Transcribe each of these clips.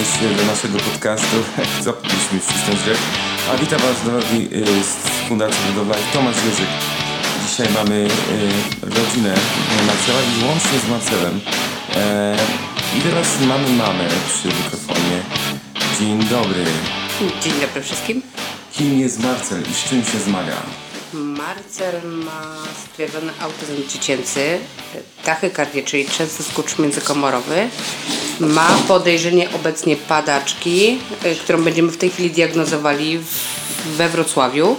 wejście do naszego podcastu. Co powinniśmy wcisnąć rzecz? A witam Was drogi y, z Fundacji Budowla Tomasz Jerzyk. Dzisiaj mamy y, rodzinę Marcela i łącznie z Marcelem. E, I teraz mamy mamę przy mikrofonie. Dzień dobry. Dzień dobry wszystkim. Kim jest Marcel i z czym się zmaga? Marcel ma stwierdzony autyzm dziecięcy, tachykardię, czyli częsty skurcz międzykomorowy. Ma podejrzenie obecnie padaczki, y, którą będziemy w tej chwili diagnozowali we Wrocławiu.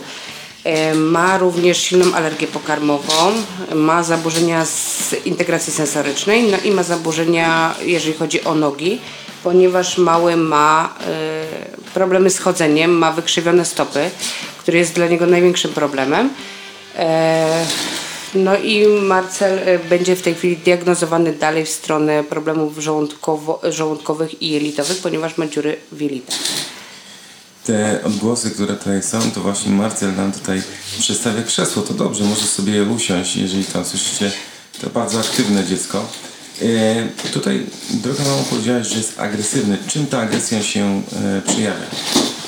E, Ma również silną alergię pokarmową, ma zaburzenia z integracji sensorycznej, no i ma zaburzenia, jeżeli chodzi o nogi, ponieważ mały ma e, problemy z chodzeniem, ma wykrzywione stopy, które jest dla niego największym problemem. E, No i Marcel e, będzie w tej chwili diagnozowany dalej w stronę problemów żołądkowo, żołądkowych i jelitowych, ponieważ ma dziury w jelitach. Te odgłosy, które tutaj są, to właśnie Marcel nam tutaj przedstawia krzesło. To dobrze, może sobie usiąść, jeżeli tam słyszycie. To bardzo aktywne dziecko. E, tutaj, droga mamo, powiedziałaś, że jest agresywny. Czym ta agresja się e, przejawia?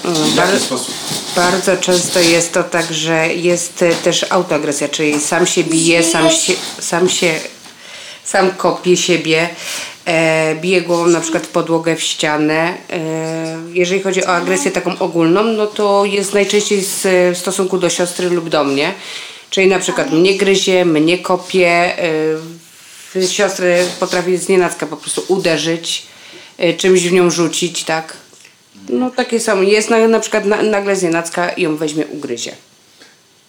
W jaki sposób? Bardzo często jest to tak, że jest e, też autoagresja, czyli sam się bije, sam się, sam się sam kopie siebie, e, bije głową na przykład w podłogę, w ścianę. E, jeżeli chodzi o agresję taką ogólną, no to jest najczęściej z, w stosunku do siostry lub do mnie. Czyli na przykład mnie gryzie, mnie kopie, e, siostrę potrafi z nienacka po prostu uderzyć, e, czymś w nią rzucić, tak? No takie są. Jest na, na przykład na, nagle z nienacka i ją weźmie, ugryzie.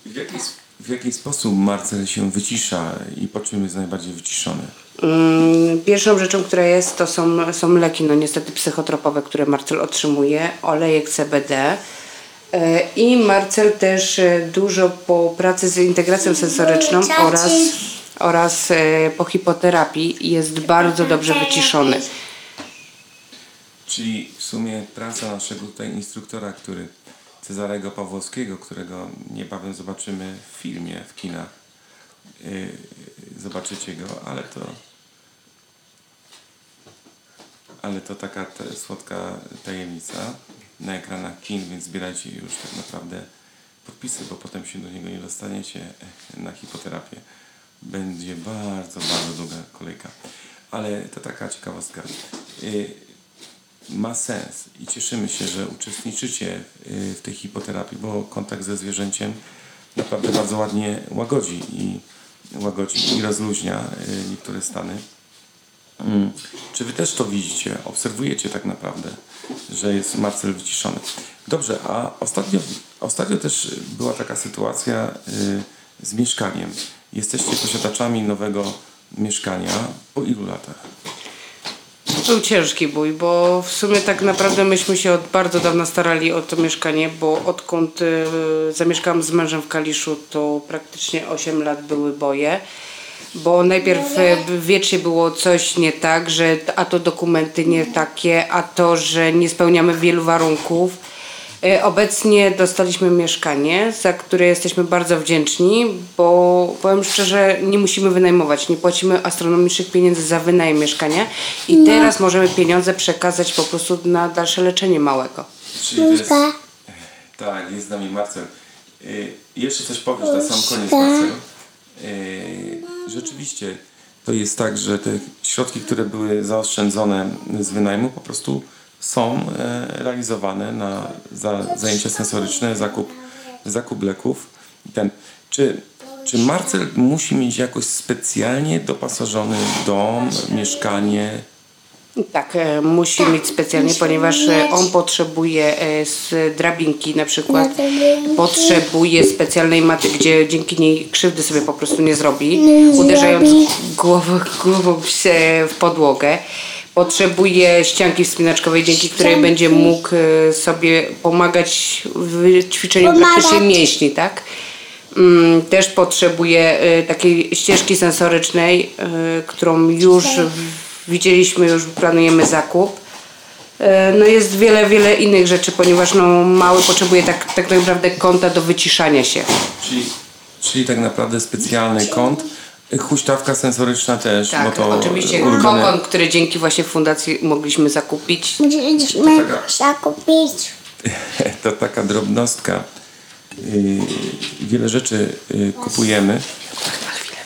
W jaki, w jaki sposób Marcel się wycisza i po czym jest najbardziej wyciszony? Mm, Pierwszą rzeczą, która jest, to są, są leki, no niestety psychotropowe, które Marcel otrzymuje, olejek CBD. E, I Marcel też e, dużo po pracy z integracją sensoryczną oraz, oraz e, po hipoterapii jest bardzo dobrze wyciszony. Czyli w sumie praca naszego tutaj instruktora, który Cezarego Pawłowskiego, którego niebawem zobaczymy w filmie, w kinach. Yy, zobaczycie go, ale to ale to taka te, słodka tajemnica na ekranach kin, więc zbierajcie już tak naprawdę podpisy, bo potem się do niego nie dostaniecie na hipoterapię. Będzie bardzo, bardzo długa kolejka. Ale to taka ciekawostka. Yy, ma sens i cieszymy się, że uczestniczycie y, w tej hipoterapii, bo kontakt ze zwierzęciem naprawdę bardzo ładnie łagodzi i łagodzi i rozluźnia y, niektóre stany. Mm. Czy wy też to widzicie, obserwujecie tak naprawdę, że jest Marcel wyciszony? Dobrze, a ostatnio, ostatnio też była taka sytuacja y, z mieszkaniem. Jesteście posiadaczami nowego mieszkania. Po ilu latach? Był ciężki bój, bo w sumie tak naprawdę myśmy się od bardzo dawna starali o to mieszkanie, bo odkąd y, zamieszkałam z mężem w Kaliszu, to praktycznie 8 lat były boje. Bo najpierw y, wiecznie było coś nie tak, że a to dokumenty nie takie, a to, że nie spełniamy wielu warunków. E, Obecnie dostaliśmy mieszkanie, za które jesteśmy bardzo wdzięczni, bo powiem szczerze, nie musimy wynajmować, nie płacimy astronomicznych pieniędzy za wynajem mieszkania i teraz możemy pieniądze przekazać po prostu na dalsze leczenie małego. Czyli to jest... Tak, jest z nami Marcel. Y, jeszcze coś powiesz na sam koniec, Marcel. Y, rzeczywiście to jest tak, że te środki, które były zaoszczędzone z wynajmu po prostu są e, realizowane na za, zajęcia sensoryczne, zakup, zakup leków. Ten, czy, czy Marcel musi mieć jakoś specjalnie dopasażony dom, mieszkanie, Tak, e, musi mieć specjalnie, ponieważ e, on potrzebuje e, z drabinki na przykład, potrzebuje specjalnej maty, gdzie dzięki niej krzywdy sobie po prostu nie zrobi, uderzając głową, głową się- w podłogę. Potrzebuje ścianki wspinaczkowej, dzięki której będzie mógł e, sobie pomagać w ćwiczeniu praktycznie mięśni, tak? Mm, Też potrzebuje e, takiej ścieżki sensorycznej, e, którą już w- widzieliśmy, już planujemy zakup. E, No jest wiele, wiele innych rzeczy, ponieważ no, mały potrzebuje tak, tak naprawdę kąta do wyciszania się. Czyli, czyli tak naprawdę specjalny kąt, Huśtawka sensoryczna też, Tak, bo to oczywiście ulubione- kokon, który dzięki właśnie fundacji mogliśmy zakupić. Musieliśmy Taka. zakupić. to taka drobnostka. Yy, wiele rzeczy yy, kupujemy.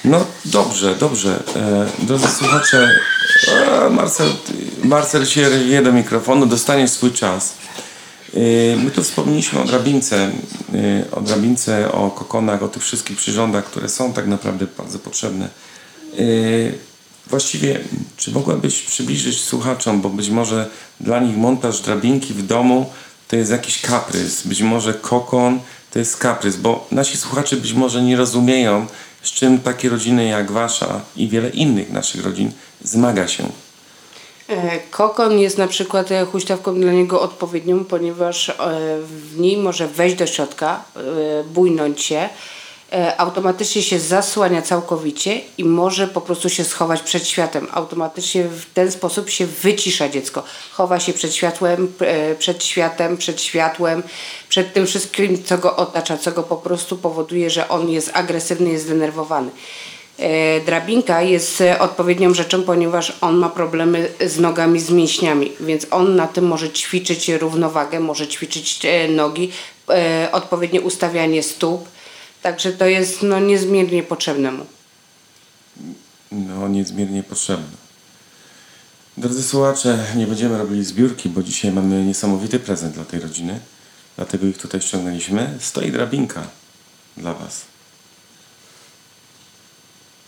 No dobrze, dobrze. E, drodzy słuchacze, a, Marcel, Marcel się je do mikrofonu, dostaniesz swój czas. Yy, my tu wspomnieliśmy o drabince, yy, o drabince, o kokonach, o tych wszystkich przyrządach, które są tak naprawdę bardzo potrzebne. Yy, Właściwie, czy mogłabyś przybliżyć słuchaczom, bo być może dla nich montaż drabinki w domu to jest jakiś kaprys, być może kokon to jest kaprys, bo nasi słuchacze być może nie rozumieją, z czym takie rodziny jak wasza i wiele innych naszych rodzin zmaga się. E, Kokon jest na przykład e, huśtawką dla niego odpowiednią, ponieważ e, w niej może wejść do środka, bujnąć się, automatycznie się zasłania całkowicie i może po prostu się schować przed światłem. Automatycznie w ten sposób się wycisza dziecko. Chowa się przed światłem, przed światem, przed światłem, przed tym wszystkim, co go otacza, co go po prostu powoduje, że on jest agresywny, jest zdenerwowany. E, Drabinka jest e, odpowiednią rzeczą, ponieważ on ma problemy z nogami, z mięśniami, więc on na tym może ćwiczyć równowagę, może ćwiczyć e, nogi, odpowiednie ustawianie stóp. Także to jest no, niezmiernie potrzebne mu. No, niezmiernie potrzebne. Drodzy słuchacze, nie będziemy robili zbiórki, bo dzisiaj mamy niesamowity prezent dla tej rodziny. Dlatego ich tutaj ściągnęliśmy. Stoi drabinka dla Was.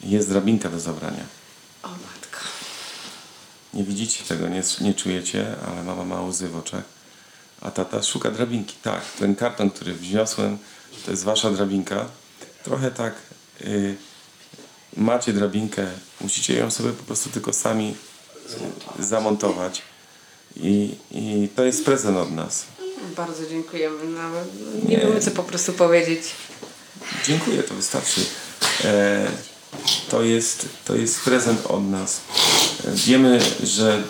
Jest drabinka do zabrania. O matka. Nie widzicie tego, nie, nie czujecie, ale mama ma łzy w oczach. A tata szuka drabinki. Tak, ten karton, który wniosłem, to jest wasza drabinka. Trochę tak y, macie drabinkę, musicie ją sobie po prostu tylko sami y, zamontować. I, I to jest prezent od nas. Bardzo dziękujemy. Nawet nie wiemy co po prostu powiedzieć. Dziękuję, to wystarczy. E, to, jest, to jest prezent od nas. Wiemy, że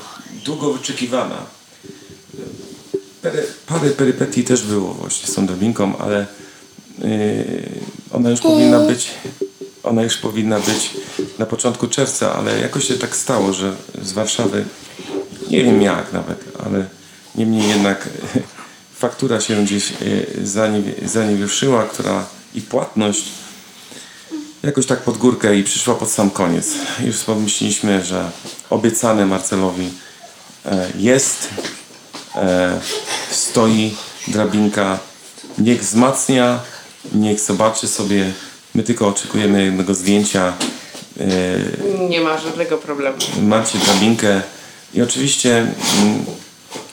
długo wyczekiwana. Pery, parę perypetii też było właśnie z tą drabinką, ale yy, ona już powinna być ona już powinna być na początku czerwca, ale jakoś się tak stało, że z Warszawy nie wiem jak nawet, ale niemniej jednak faktura się gdzieś yy, zaniewi- zaniewieszyła, która i płatność jakoś tak pod górkę i przyszła pod sam koniec. Już pomyśleliśmy, że obiecane Marcelowi e, jest, e, stoi drabinka, niech wzmacnia, niech zobaczy sobie. My tylko oczekujemy jednego zdjęcia. E, Nie ma żadnego problemu. macie drabinkę i oczywiście mm,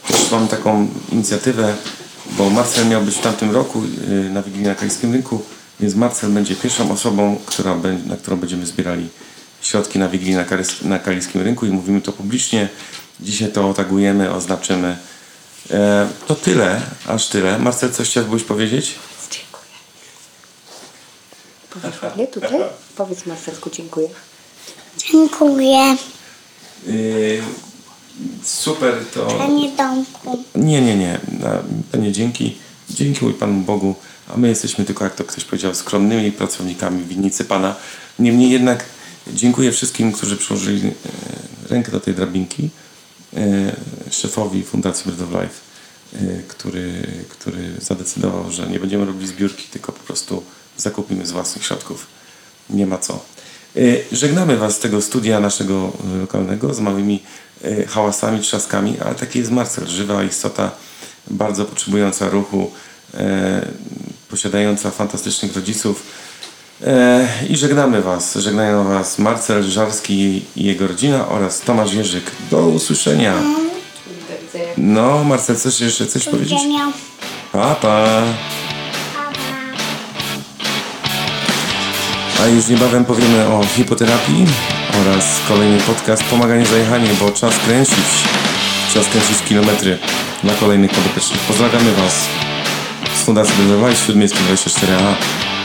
też mam taką inicjatywę, bo Marcel miał być w tamtym roku na Wigilii na Kaliskim Rynku, więc Marcel będzie pierwszą osobą, która, na którą będziemy zbierali środki na Wigilii na, Karys- na Kaliskim Rynku i mówimy to publicznie. Dzisiaj to otagujemy, oznaczymy. E, to tyle, aż tyle. Marcel, coś chciałbyś powiedzieć? Dziękuję. Powiesz ładnie tutaj? Powiedz Marcelku dziękuję. Dziękuję, Y, super, to... panie Tomku. Nie, nie, nie. Na- To nie dzięki. Dzięki Panu Bogu, a my jesteśmy tylko, jak to ktoś powiedział, skromnymi pracownikami winnicy Pana. Niemniej jednak dziękuję wszystkim, którzy przyłożyli e, rękę do tej drabinki. E, Szefowi Fundacji Bird of Life, e, który, który zadecydował, że nie będziemy robili zbiórki, tylko po prostu zakupimy z własnych środków. Nie ma co. Żegnamy Was z tego studia naszego lokalnego z małymi hałasami, trzaskami, ale taki jest Marcel, żywa istota, bardzo potrzebująca ruchu, posiadająca fantastycznych rodziców. E, I żegnamy Was. Żegnają Was Marcel Żarski i jego rodzina oraz Tomasz Jerzyk. Do usłyszenia. Widzenia. No, Marcel, chcesz jeszcze coś powiedzieć? Pa, pa. A już niebawem powiemy o hipoterapii oraz kolejny podcast Pomaganie zajechanie, bo czas kręcić. Czas kręcić kilometry dla kolejnych podopiecznych. Pozdrawiamy Was z Fundacji Bezowaj, Śródmiejskiej 24A.